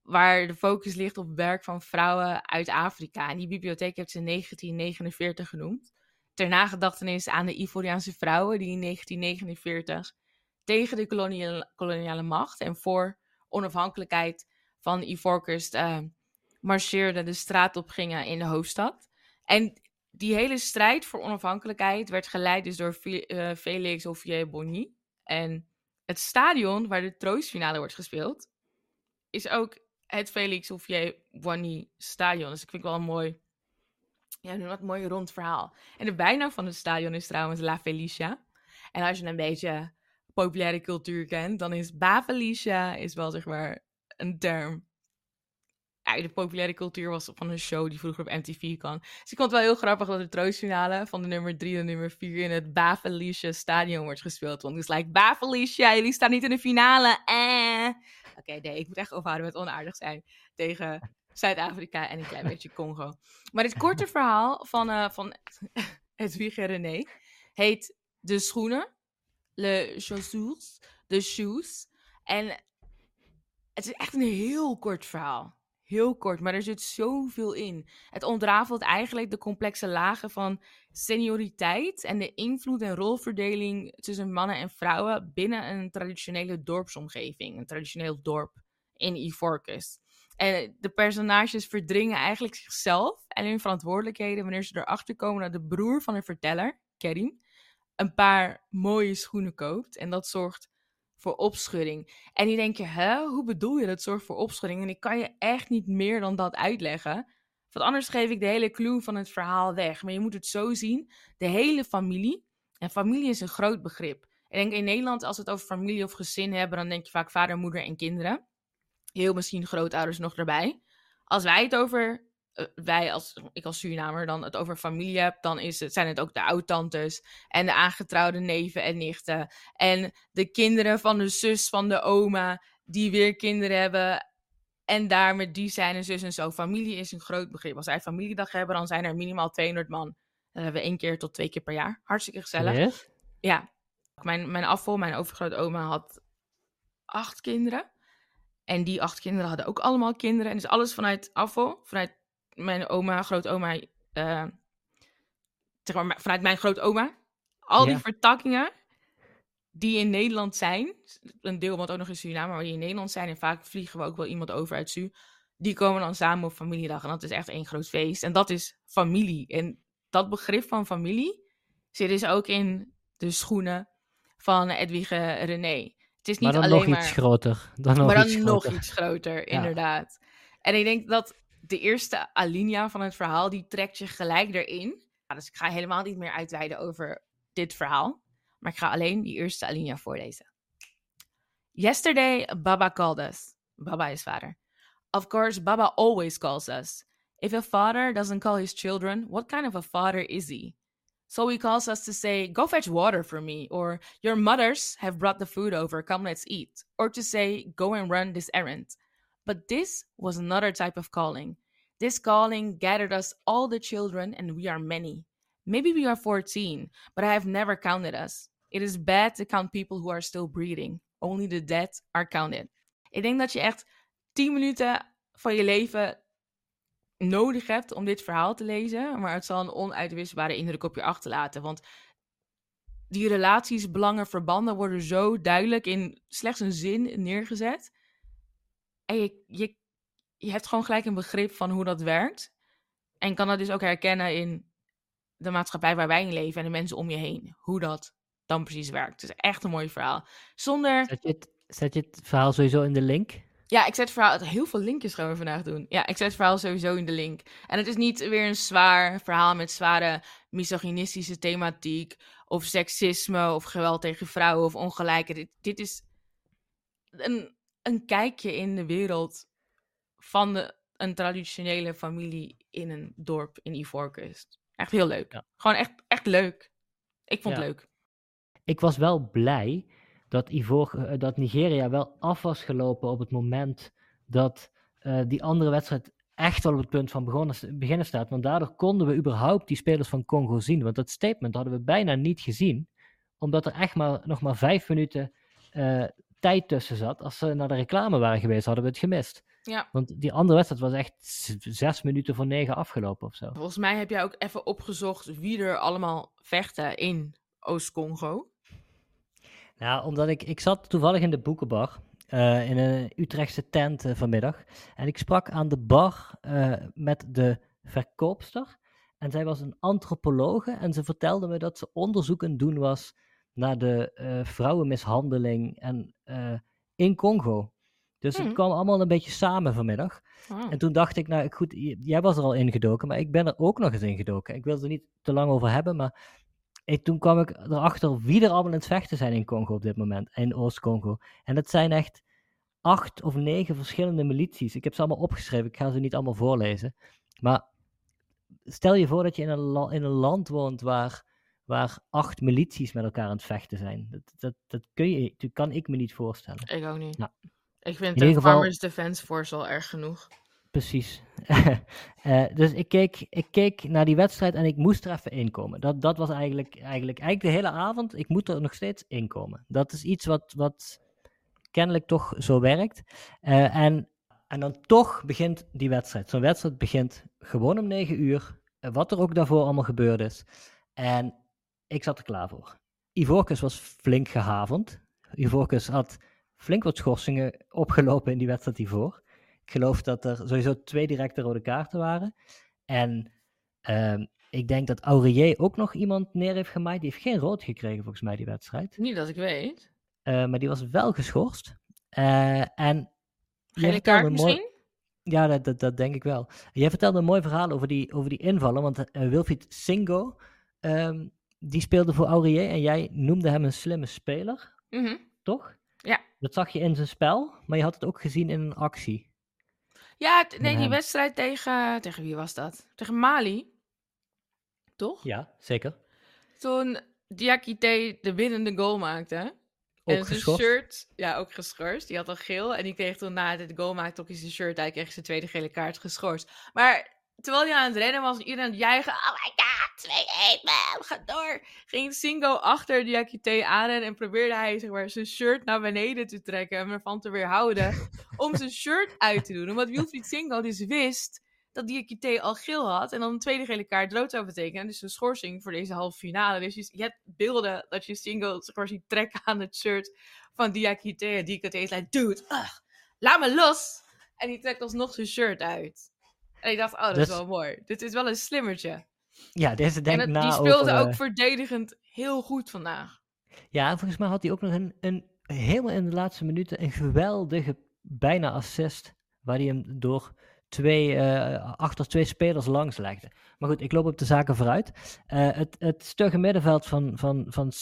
Waar de focus ligt op werk van vrouwen uit Afrika. En die bibliotheek heeft ze in 1949 genoemd. Ter nagedachtenis aan de Ivoriaanse vrouwen die in 1949 tegen de koloniale macht en voor onafhankelijkheid van Ivoorkust eh, marcheerden, de straat op gingen in de hoofdstad. En die hele strijd voor onafhankelijkheid werd geleid dus door Fe- eh, Félix Houphouët-Boigny. En het stadion waar de troostfinale wordt gespeeld, is ook het Félix Houphouët-Boigny stadion. Dus ik vind het wel een mooi, ja, wat mooi rond verhaal. En de bijnaam van het stadion is trouwens La Felicia. En als je een beetje populaire cultuur kent, dan is Ba Felicia is wel zeg maar een term. Ja, de populaire cultuur was van een show die vroeger op MTV kwam. Dus ik vond het wel heel grappig dat de troostfinale van de nummer 3 en nummer 4 in het Ba Felicia stadion wordt gespeeld. Want het is like, Ba Felicia, jullie staan niet in de finale. Eh. Oké, nee, ik moet echt ophouden met onaardig zijn tegen Zuid-Afrika en een klein beetje Congo. Maar dit korte verhaal van, eh van *laughs* Edwige René heet De Schoenen, Le Chaussures, De Shoes. En het is echt een heel kort verhaal. Heel kort, maar er zit zoveel in. Het ontrafelt eigenlijk de complexe lagen van senioriteit en de invloed en rolverdeling tussen mannen en vrouwen binnen een traditionele dorpsomgeving, een traditioneel dorp in Ivoorkust. En de personages verdringen eigenlijk zichzelf en hun verantwoordelijkheden wanneer ze erachter komen dat de broer van de verteller, Kerim, een paar mooie schoenen koopt. En dat zorgt voor opschudding. En die denk je, hè, hoe bedoel je dat zorgt voor opschudding? En ik kan je echt niet meer dan dat uitleggen. Want anders geef ik de hele clue van het verhaal weg. Maar je moet het zo zien, de hele familie. En familie is een groot begrip. Ik denk in Nederland, als we het over familie of gezin hebben, dan denk je vaak vader, moeder en kinderen. Heel misschien grootouders nog erbij. Als wij het over, wij als, ik als Surinamer, dan het over familie heb, dan is het, zijn het ook de oudtantes en de aangetrouwde neven en nichten. En de kinderen van de zus van de oma, die weer kinderen hebben. En daar met die zijn en zus en zo. Familie is een groot begrip. Als wij familiedag hebben, dan zijn er minimaal 200 man. Dat hebben we één keer tot twee keer per jaar. Hartstikke gezellig. Ja. Mijn, mijn afval, mijn overgrootoma had acht kinderen. En die acht kinderen hadden ook allemaal kinderen. En dus alles vanuit afval, vanuit mijn oma, grootoma, eh, zeg maar vanuit mijn grootoma. Al die vertakkingen die in Nederland zijn. Een deel wat ook nog in Suriname, maar die in Nederland zijn. En vaak vliegen we ook wel iemand over uit Su. Die komen dan samen op familiedag. En dat is echt één groot feest. En dat is familie. En dat begrip van familie zit dus ook in de schoenen van Edwige René. Het is niet Maar dan alleen nog maar... iets groter. Dan nog maar dan iets nog iets groter, Ja. inderdaad. En ik denk dat de eerste alinea van het verhaal, die trekt je gelijk erin. Ja, dus ik ga helemaal niet meer uitweiden over dit verhaal. Maar ik ga alleen die eerste alinea voorlezen. Yesterday, Baba called us. Baba is vader. Of course, Baba always calls us. If a father doesn't call his children, what kind of a father is he? So he calls us to say, Go fetch water for me, or Your mothers have brought the food over, come let's eat, or to say, Go and run this errand. But this was another type of calling. This calling gathered us all the children, and we are many. Maybe we are 14, but I have never counted us. It is bad to count people who are still breathing. Only the dead are counted. Ik denk dat je echt 10 minuten van je leven nodig hebt om dit verhaal te lezen, maar het zal een onuitwisbare indruk op je achterlaten. Want die relaties, belangen, verbanden worden zo duidelijk in slechts een zin neergezet. En je, je, je hebt gewoon gelijk een begrip van hoe dat werkt. En kan dat dus ook herkennen in de maatschappij waar wij in leven en de mensen om je heen. Hoe dat dan precies werkt. Het is echt een mooi verhaal. Zonder. Zet je, het, zet je het verhaal sowieso in de link? Ja, ik zet het verhaal. Heel veel linkjes gaan we vandaag doen. Ja, ik zet het verhaal sowieso in de link. En het is niet weer een zwaar verhaal met zware misogynistische thematiek. Of seksisme, of geweld tegen vrouwen, of ongelijkheid. Dit, dit is een, een kijkje in de wereld van de, een traditionele familie in een dorp in Ivoorkust. Echt heel leuk. Ja. Gewoon echt, echt leuk. Ik vond Ja. het leuk. Ik was wel blij dat, Ivor, eh, dat Nigeria wel af was gelopen op het moment dat eh, die andere wedstrijd echt wel op het punt van begonnen, beginnen staat. Want daardoor konden we überhaupt die spelers van Congo zien. Want dat statement hadden we bijna niet gezien, omdat er echt maar, nog maar vijf minuten eh, tijd tussen zat. Als ze naar de reclame waren geweest, hadden we het gemist. Ja. Want die andere wedstrijd was echt zes minuten voor negen afgelopen of zo. Volgens mij heb jij ook even opgezocht wie er allemaal vechten in Oost-Congo. Nou, omdat ik, ik zat toevallig in de boekenbar. eh, in een Utrechtse tent eh, vanmiddag. En ik sprak aan de bar eh, met de verkoopster. En zij was een antropologe. En ze vertelde me dat ze onderzoek aan het doen was naar de eh, vrouwenmishandeling en, eh, in Congo. Dus het Hmm. kwam allemaal een beetje samen vanmiddag. Oh. En toen dacht ik, nou goed, jij was er al ingedoken, maar ik ben er ook nog eens ingedoken. Ik wil er niet te lang over hebben, maar ik, toen kwam ik erachter wie er allemaal in het vechten zijn in Congo op dit moment, in Oost-Congo. En dat zijn echt acht of negen verschillende milities. Ik heb ze allemaal opgeschreven, ik ga ze niet allemaal voorlezen. Maar stel je voor dat je in een, la- in een land woont waar, waar acht milities met elkaar aan het vechten zijn. Dat, dat, dat, kun je, dat kan ik me niet voorstellen. Ik ook niet. Ja. Ik vind In de geval- Farmers Defense Force al erg genoeg. Precies. *laughs* Eh, dus ik keek, ik keek naar die wedstrijd en ik moest er even inkomen. Dat, dat was eigenlijk, eigenlijk, eigenlijk de hele avond. Ik moet er nog steeds inkomen. Dat is iets wat, wat kennelijk toch zo werkt. Eh, en, en dan toch begint die wedstrijd. Zo'n wedstrijd begint gewoon om negen uur. eh, wat er ook daarvoor allemaal gebeurd is. En ik zat er klaar voor. Ivorcus was flink gehavend. Ivorcus had flink wat schorsingen opgelopen in die wedstrijd hiervoor. Ik geloof dat er sowieso twee directe rode kaarten waren. En ehm, ik denk dat Aurier ook nog iemand neer heeft gemaaid. Die heeft geen rood gekregen volgens mij die wedstrijd. Niet dat ik weet. Eh, maar die was wel geschorst. Eh, en Gele kaart een mooi- misschien? ja, dat, dat, dat denk ik wel. Jij vertelde een mooi verhaal over die, over die invallen. Want eh, Wilfried Singo, ehm, die speelde voor Aurier. En jij noemde hem een slimme speler, Mhm. toch? Ja. Dat zag je in zijn spel, maar je had het ook gezien in een actie. Ja, nee, die wedstrijd tegen... Tegen wie was dat? Tegen Mali. Toch? Ja, zeker. Toen Diakite de winnende goal maakte. Ook en zijn geschorst. shirt, ja, ook geschorst. Die had al geel. En die kreeg toen na het goal maakte ook in zijn shirt uit. Kreeg zijn tweede gele kaart geschorst. Maar terwijl hij aan het rennen was, iedereen aan het juichen. Oh my god, 2-1 man, ga door. Ging Singo achter Diakite aan en probeerde hij zeg maar, zijn shirt naar beneden te trekken. En ervan te weerhouden *laughs* om zijn shirt uit te doen. Omdat Wilfried Singo dus wist dat Diakite al geel had. En dan een tweede gele kaart rood zou betekenen. Dus een schorsing voor deze halve finale. Dus je, je hebt beelden dat je Singo ziet trekken aan het shirt van Diakite. En Diakite is like, dude, ugh, laat me los. En die trekt alsnog zijn shirt uit. En ik dacht, oh, dat is wel mooi. Dit is wel een slimmertje. Ja, deze en het- na die speelde over, ook eh, verdedigend heel goed vandaag. Ja, en volgens mij had hij ook nog een, een helemaal in de laatste minuten een geweldige bijna assist. Waar hij hem door twee, eh, achter twee spelers langs legde. Maar goed, ik loop op de zaken vooruit. Eh, het, het stugge middenveld van, van, van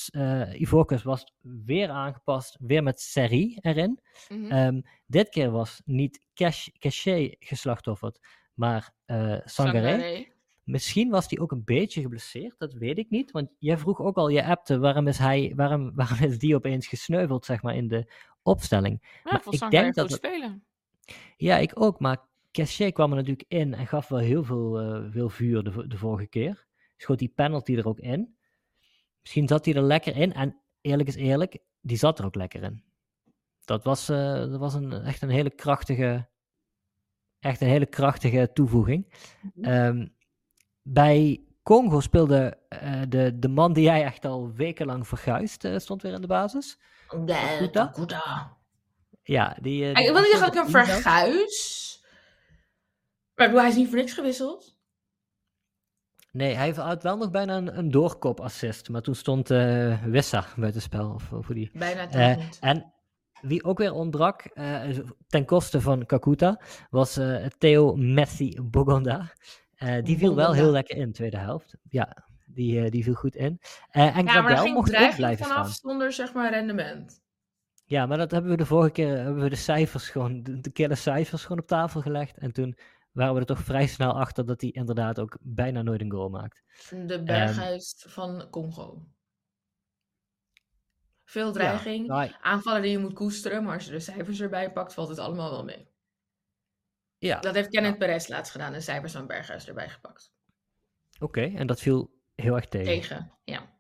Ivorcus was weer aangepast. Weer met serie erin. Mhm. Ehm, dit keer was niet Cash- Cachet geslachtofferd, maar eh Sangaré. Misschien was hij ook een beetje geblesseerd, dat weet ik niet. Want jij vroeg ook al, je appte, waarom is, hij, waarom, *laughs* waarom is die opeens gesneuveld, zeg maar, in de opstelling. Ja, Maar ik Sangaré denk dat goed spelen. Ja, ik ook, maar Cachet kwam er natuurlijk in en gaf wel heel veel, eh, veel vuur de vorige keer. Schoot die penalty er ook in. Misschien zat hij er lekker in en eerlijk is eerlijk, die zat er ook lekker in. Dat was, eh, dat was een, echt een hele krachtige, echt een hele krachtige toevoeging. Mhm. Ehm, bij Congo speelde eh, de, de man die jij echt al wekenlang verguist, eh, stond weer in de basis. Okuda? Okuda. Ja, die... eh, Ik die wil niet zeggen stond dat ik hem verguis. Maar ik bedoel, hij is niet voor niks gewisseld. Nee, hij had wel nog bijna een, een doorkop assist. Maar toen stond eh Wissa buitenspel. Of, of die. Bijna Eh, en wie ook weer ontbrak, uh, ten koste van Kakuta, was uh, Theo Messi Bogonda. Uh, die viel wel heel lekker in, tweede helft. Ja, die, die viel goed in. en ja, Gradel mocht ook blijven vanaf staan. zonder zeg maar rendement. Ja, maar dat hebben we de vorige keer, hebben we de cijfers gewoon, de, de kille cijfers gewoon op tafel gelegd. En toen waren we er toch vrij snel achter dat hij inderdaad ook bijna nooit een goal maakt. De berghuis van Congo. Veel dreiging, ja, nou, aanvallen die je moet koesteren, maar als je de cijfers erbij pakt, valt het allemaal wel mee. Ja. Dat heeft Kenneth ja. Perez laatst gedaan, de cijfers van Berghuis erbij gepakt. Oké, en dat viel heel erg tegen. Tegen, ja.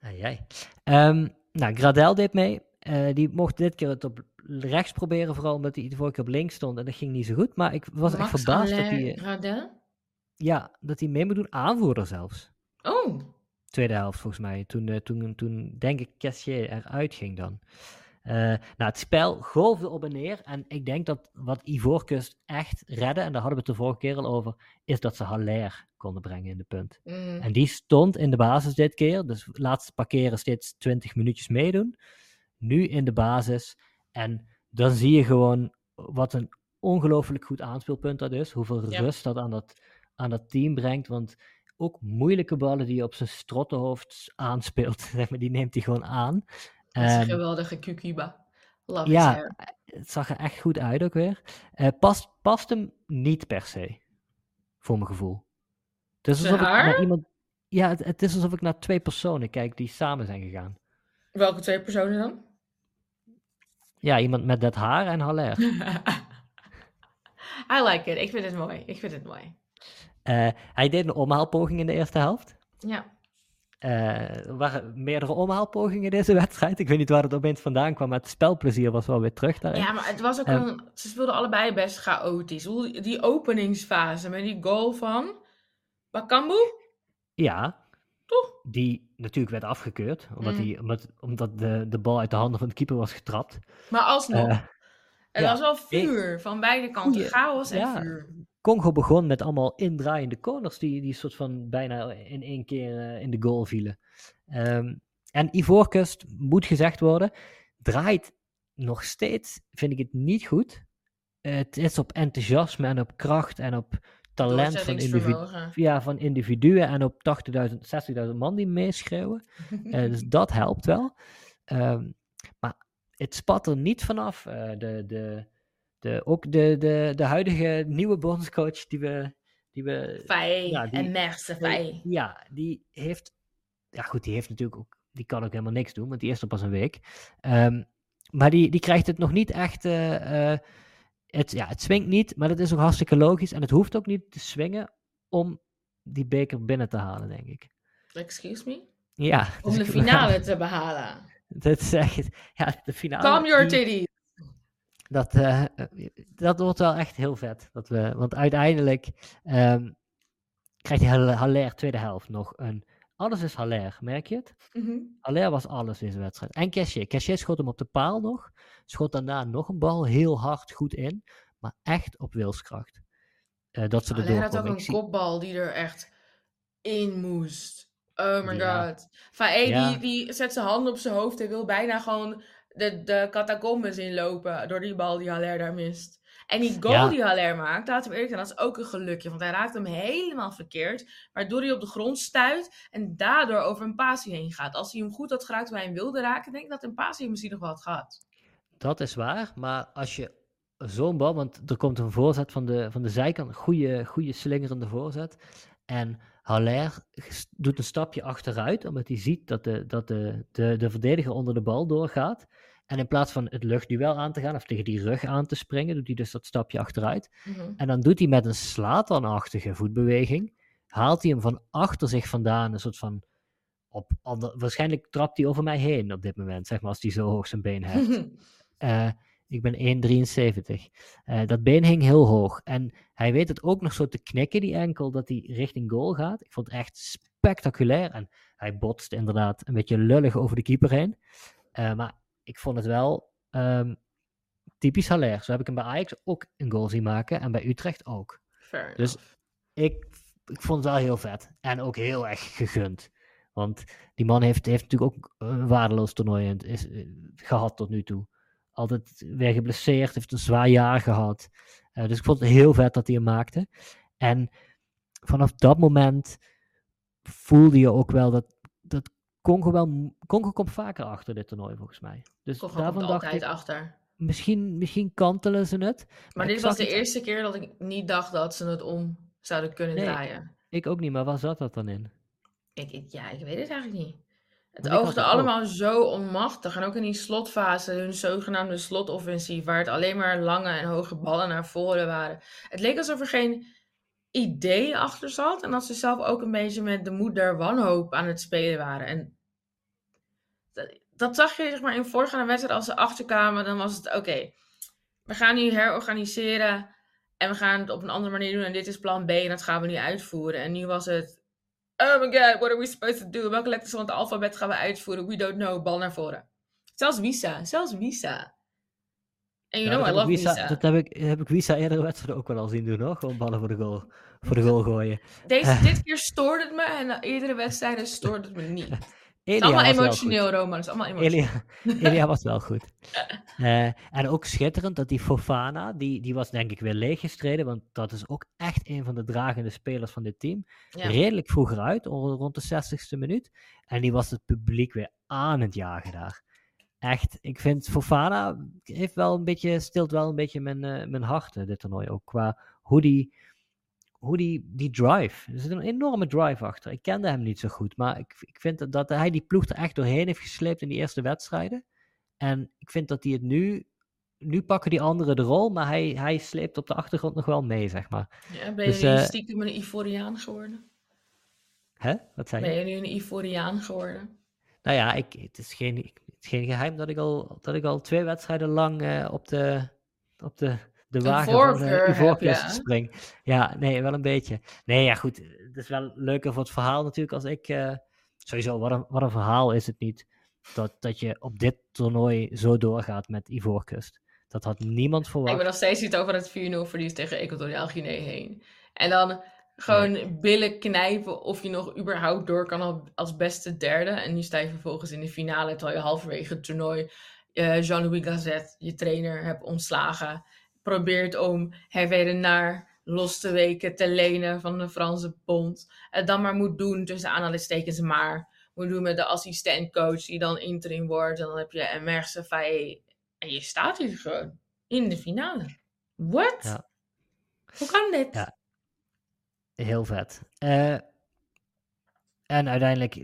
Ah, jij. Um, nou, Gradel deed mee. Uh, die mocht dit keer het op rechts proberen, vooral omdat hij de vorige keer op links stond en dat ging niet zo goed. Maar ik was echt verbaasd dat hij... Eh, Gradel? Ja, dat hij mee moet doen, aanvoerder zelfs. Oh! Tweede helft volgens mij. Toen, uh, toen, toen denk ik Cassier eruit ging dan. Uh, nou, het spel golfde op en neer. En ik denk dat wat Ivoorkust echt redde, en daar hadden we het de vorige keer al over, is dat ze Haller konden brengen in de punt. Mm. En die stond in de basis dit keer. Dus laatste parkeren steeds 20 minuutjes meedoen. Nu in de basis. En dan zie je gewoon wat een ongelooflijk goed aanspeelpunt dat is. Hoeveel rust dat aan, dat aan dat team brengt. Want ook moeilijke ballen die je op zijn strottenhoofd aanspeelt, *laughs* zeg maar, die neemt hij gewoon aan. Dat is een geweldige Kukuba. Love ja, het zag er echt goed uit ook weer. Uh, past, past hem niet per se, voor mijn gevoel. Het is alsof ik naar iemand, ja, het, het, is alsof ik naar twee personen kijk die samen zijn gegaan. Welke twee personen dan? Ja, iemand met dat haar en Haller. *laughs* I like it. Ik vind het mooi. Ik vind het mooi. Uh, hij deed een omhaalpoging in de eerste helft. Ja. Uh, er waren meerdere omhaalpogingen in deze *laughs* wedstrijd. Ik weet niet waar het opeens vandaan kwam, maar het spelplezier was wel weer terug daarin. Ja, maar het was ook um, een... Ze speelden allebei best chaotisch. Die openingsfase met die goal van Bakambu? Ja. Toch? Die natuurlijk werd afgekeurd, omdat, mm. die, omdat, omdat de, de bal uit de handen van de keeper was getrapt. Maar alsnog. Ja. was wel vuur van beide kanten. Goeie, Chaos en ja. vuur. Congo begon met allemaal indraaiende corners die, die soort van bijna in één keer uh, in de goal vielen. Um, en Ivoorkust, moet gezegd worden, draait nog steeds, vind ik het niet goed. Uh, het is op enthousiasme en op kracht en op talent van, individu ja, van individuen en op 80.000, 60.000 man die meeschreeuwen. uh, *laughs* dus dat helpt wel. Um, maar het spat er niet vanaf. Uh, de, de, de, ook de, de, de huidige nieuwe bondscoach die we... Die we ja, en Merse. Ja, die heeft... Ja goed, die heeft natuurlijk ook... Die kan ook helemaal niks doen, want die is er pas een week. Um, maar die, die krijgt het nog niet echt... Uh, uh, het, ja, het swingt niet, maar dat is ook hartstikke logisch. En het hoeft ook niet te swingen om die beker binnen te halen, denk ik. Excuse me? Ja. *laughs* Om de finale te behalen. Dat is echt, ja, de finale. Calm your titties. Dat, uh, dat wordt wel echt heel vet. Dat we, want uiteindelijk um, krijgt Haller tweede helft nog een... Alles is Haller, merk je het? Mm -hmm. Haller was alles in deze wedstrijd. En Cassier. Cassier schoot hem op de paal nog. Schoot daarna nog een bal heel hard goed in. Maar echt op wilskracht. Uh, dat ze Haller had ook een kopbal die er echt in moest. Oh my ja. god. Ja. die, die zet zijn hand op zijn hoofd en wil bijna gewoon de, de catacombes inlopen door die bal die Haller daar mist. En die goal ja. die Haller maakt, laten we eerlijk zijn, dat is ook een gelukje. Want hij raakt hem helemaal verkeerd, waardoor hij op de grond stuit en daardoor over een pasie heen gaat. Als hij hem goed had geraakt waar hij hem wilde raken, denk ik dat een pasie misschien nog wel had gehad. Dat is waar, maar als je zo'n bal, want er komt een voorzet van de, van de zijkant, goede, goede slingerende voorzet. En Haller doet een stapje achteruit, omdat hij ziet dat de, dat de, de, de verdediger onder de bal doorgaat. En in plaats van het luchtduel aan te gaan of tegen die rug aan te springen, doet hij dus dat stapje achteruit. Mm -hmm. En dan doet hij met een slatanachtige voetbeweging, haalt hij hem van achter zich vandaan, een soort van, op, ander, waarschijnlijk trapt hij over mij heen op dit moment, zeg maar, als hij zo hoog zijn been heeft. uh, *laughs* ik ben 1,73. Uh, dat been hing heel hoog. En hij weet het ook nog zo te knikken, die enkel, dat hij richting goal gaat. Ik vond het echt spectaculair. En hij botst inderdaad een beetje lullig over de keeper heen. Uh, maar ik vond het wel um, typisch Haller. Zo heb ik hem bij Ajax ook een goal zien maken. En bij Utrecht ook. Fair dus ik, ik vond het wel heel vet. En ook heel erg gegund. Want die man heeft, heeft natuurlijk ook een waardeloos toernooi is, gehad tot nu toe. Altijd weer geblesseerd, heeft een zwaar jaar gehad. dus ik vond het heel vet dat hij hem maakte. En vanaf dat moment voelde je ook wel dat, dat Congo wel... Congo komt vaker achter dit toernooi, volgens mij. Dus Congo daarvan komt altijd achter. Misschien, misschien kantelen ze het. Maar, dit was de eerste keer dat ik niet dacht dat ze het om zouden kunnen draaien. Ik ook niet, maar waar zat dat dan in? Ik, ja, ik weet het eigenlijk niet. Het oogde allemaal zo onmachtig. En ook in die slotfase, hun zogenaamde slotoffensief, waar het alleen maar lange en hoge ballen naar voren waren. Het leek alsof er geen idee achter zat. En dat ze zelf ook een beetje met de moed der wanhoop aan het spelen waren. En dat, dat zag je zeg maar in voorgaande wedstrijden als ze achterkwamen. Dan was het oké, we gaan nu herorganiseren. En we gaan het op een andere manier doen. En dit is plan B en dat gaan we nu uitvoeren. En nu was het, oh my god, what are we supposed to do? Welke letters van het alfabet gaan we uitvoeren? We don't know, bal naar voren. Zelfs Visa, zelfs Visa. En you know I love Visa, Dat heb ik, heb ik Visa eerdere wedstrijden ook wel al zien doen, hoor. Gewoon ballen voor de goal, voor de goal *laughs* gooien. Deze, dit keer stoorde het me en eerdere wedstrijden stoorde het me niet. *laughs* Elia het is allemaal emotioneel, Roman. Het is allemaal emotioneel. *laughs* Elia, Elia *laughs* was wel goed. Uh, en ook schitterend dat die Fofana, die, die was denk ik weer leeggestreden, want dat is ook echt een van de dragende spelers van dit team. Redelijk vroeger uit, rond de 60ste minuut. En die was het publiek weer aan het jagen daar echt, ik vind Fofana heeft wel een beetje, stilt wel een beetje mijn, uh, mijn hart, uh, dit toernooi ook. Qua hoe die, hoe die, die drive. Er zit een enorme drive achter. Ik kende hem niet zo goed, maar ik, ik vind dat, dat hij die ploeg er echt doorheen heeft gesleept in die eerste wedstrijden. En ik vind dat hij het nu nu pakken die anderen de rol, maar hij, hij sleept op de achtergrond nog wel mee, zeg maar. Ja, ben je dus, nu uh, stiekem een Ivoriaan geworden? Hè? Wat zei je? Ben je nu een Ivoriaan geworden? Nou ja, ik, het, is geen, het is geen geheim dat ik al, dat ik al twee wedstrijden lang uh, op de, op de, de wagen van de Ivoorkust *laughs* spring. Ja, nee, wel een beetje. Nee, ja goed, het is wel leuker voor het verhaal natuurlijk als ik... Uh, sowieso, wat een, wat een verhaal is het niet dat, dat je op dit toernooi zo doorgaat met Ivoorkust. Dat had niemand verwacht. Ik ben nog steeds niet over het 4-0 verlies tegen Equatoriaal Guinea heen. En dan gewoon billen knijpen of je nog überhaupt door kan als beste derde. En nu sta je vervolgens in de finale, terwijl je halverwege het toernooi uh, Jean-Louis Gazet, je trainer, hebt ontslagen. Probeert om Hervé naar los te weken te lenen van de Franse bond. Het dan maar moet doen, tussen aanhalingstekens maar. Moet doen met de assistentcoach die dan interim wordt. En dan heb je Emerse Faye. En je staat hier gewoon in de finale. What? Ja. Hoe kan dit? Ja. Heel vet. Uh, en uiteindelijk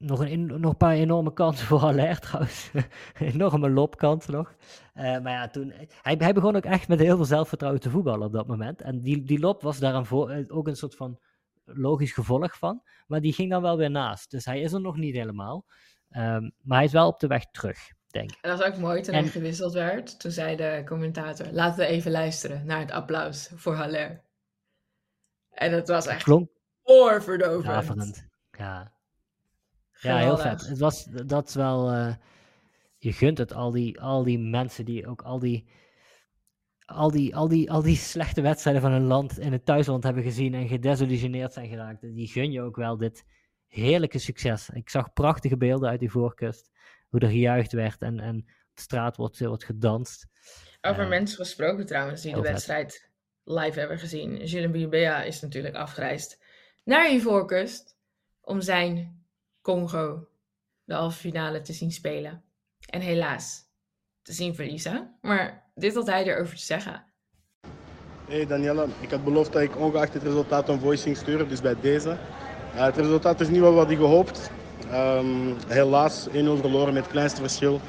nog een, nog een paar enorme kansen *laughs* voor Haller trouwens. enorme lopkansen nog. Uh, maar ja, toen, hij, hij begon ook echt met heel veel zelfvertrouwen te voetballen op dat moment. En die, die lop was daar een voor, eh, ook een soort van logisch gevolg van. Maar die ging dan wel weer naast. Dus hij is er nog niet helemaal. Um, maar hij is wel op de weg terug, denk ik. En dat was ook mooi toen en... hij gewisseld werd. Toen zei de commentator, laten we even luisteren naar het applaus voor Haller. En het was echt Klonk... oorverdovend. Ja. Ja, heel vet. Het was, dat is wel, uh, je gunt het, al die, al die mensen die ook al die, al die, al die, al die slechte wedstrijden van hun land in het thuisland hebben gezien en gedesillusioneerd zijn geraakt. Die gun je ook wel dit heerlijke succes. Ik zag prachtige beelden uit die voorkust, hoe er gejuicht werd en, en op de straat wordt, wordt gedanst. Over uh, mensen gesproken trouwens, die de wedstrijd live hebben gezien. Julien Bibea is natuurlijk afgereisd naar Ivoorkust om zijn Congo de halve finale te zien spelen. En helaas te zien verliezen. Maar dit had hij erover te zeggen. Hey Daniela, ik had beloofd dat ik ongeacht het resultaat een voicing sturen, dus bij deze. Het resultaat is niet wat we hadden gehoopt. Um, helaas 1-0 verloren met het kleinste verschil.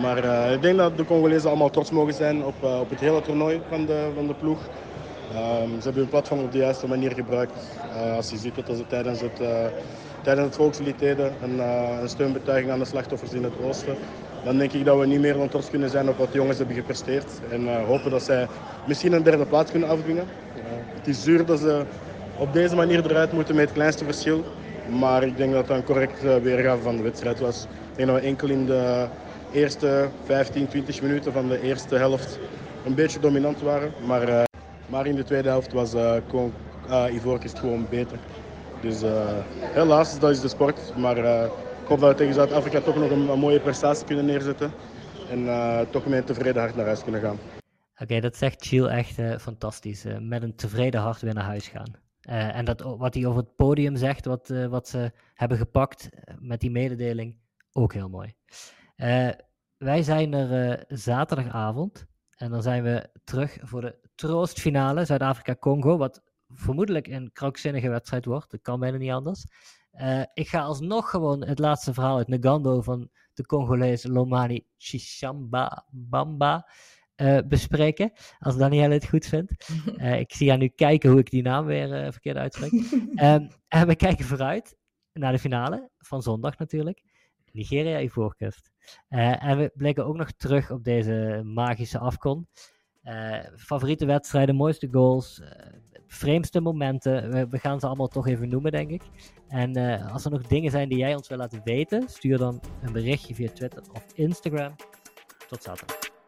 Maar uh, ik denk dat de Congolezen allemaal trots mogen zijn op, uh, op het hele toernooi van de, van de ploeg. Um, ze hebben hun platform op de juiste manier gebruikt. Uh, als je ziet dat ze tijdens het, tijdens het volkslied deden, een, een, steunbetuiging aan de slachtoffers in het oosten, dan denk ik dat we niet meer dan trots kunnen zijn op wat de jongens hebben gepresteerd. En hopen dat zij misschien een derde plaats kunnen afdwingen. het is zuur dat ze op deze manier eruit moeten met het kleinste verschil. Maar ik denk dat dat een correct weergave van de wedstrijd was. Ik denk dat we enkel in de eerste 15, 20 minuten van de eerste helft een beetje dominant waren. Maar, maar in de tweede helft was uh, Ivoorkust gewoon beter. Dus helaas, dat is de sport. Maar ik hoop dat we tegen Zuid-Afrika toch nog een, mooie prestatie kunnen neerzetten. En toch met een tevreden hart naar huis kunnen gaan. Oké, dat zegt Chiel echt fantastisch. met een tevreden hart weer naar huis gaan. En dat, wat hij over het podium zegt, wat, wat ze hebben gepakt met die mededeling, ook heel mooi. Wij zijn er zaterdagavond en dan zijn we terug voor de troostfinale Zuid-Afrika-Congo, wat vermoedelijk een krankzinnige wedstrijd wordt. Dat kan bijna niet anders. ik ga alsnog gewoon het laatste verhaal uit Nagando van de Congolees Lomani Chishamba Bamba uh, bespreken. Als Danielle het goed vindt. Uh, *laughs* ik zie haar nu kijken hoe ik die naam weer verkeerd uitspreek. um, *laughs* en we kijken vooruit naar de finale van zondag natuurlijk. Nigeria Ivoorkust. en we blikken ook nog terug op deze magische afkon. favoriete wedstrijden, mooiste goals, vreemdste momenten. We, gaan ze allemaal toch even noemen, denk ik. En als er nog dingen zijn die jij ons wil laten weten, stuur dan een berichtje via Twitter of Instagram. Tot zaterdag.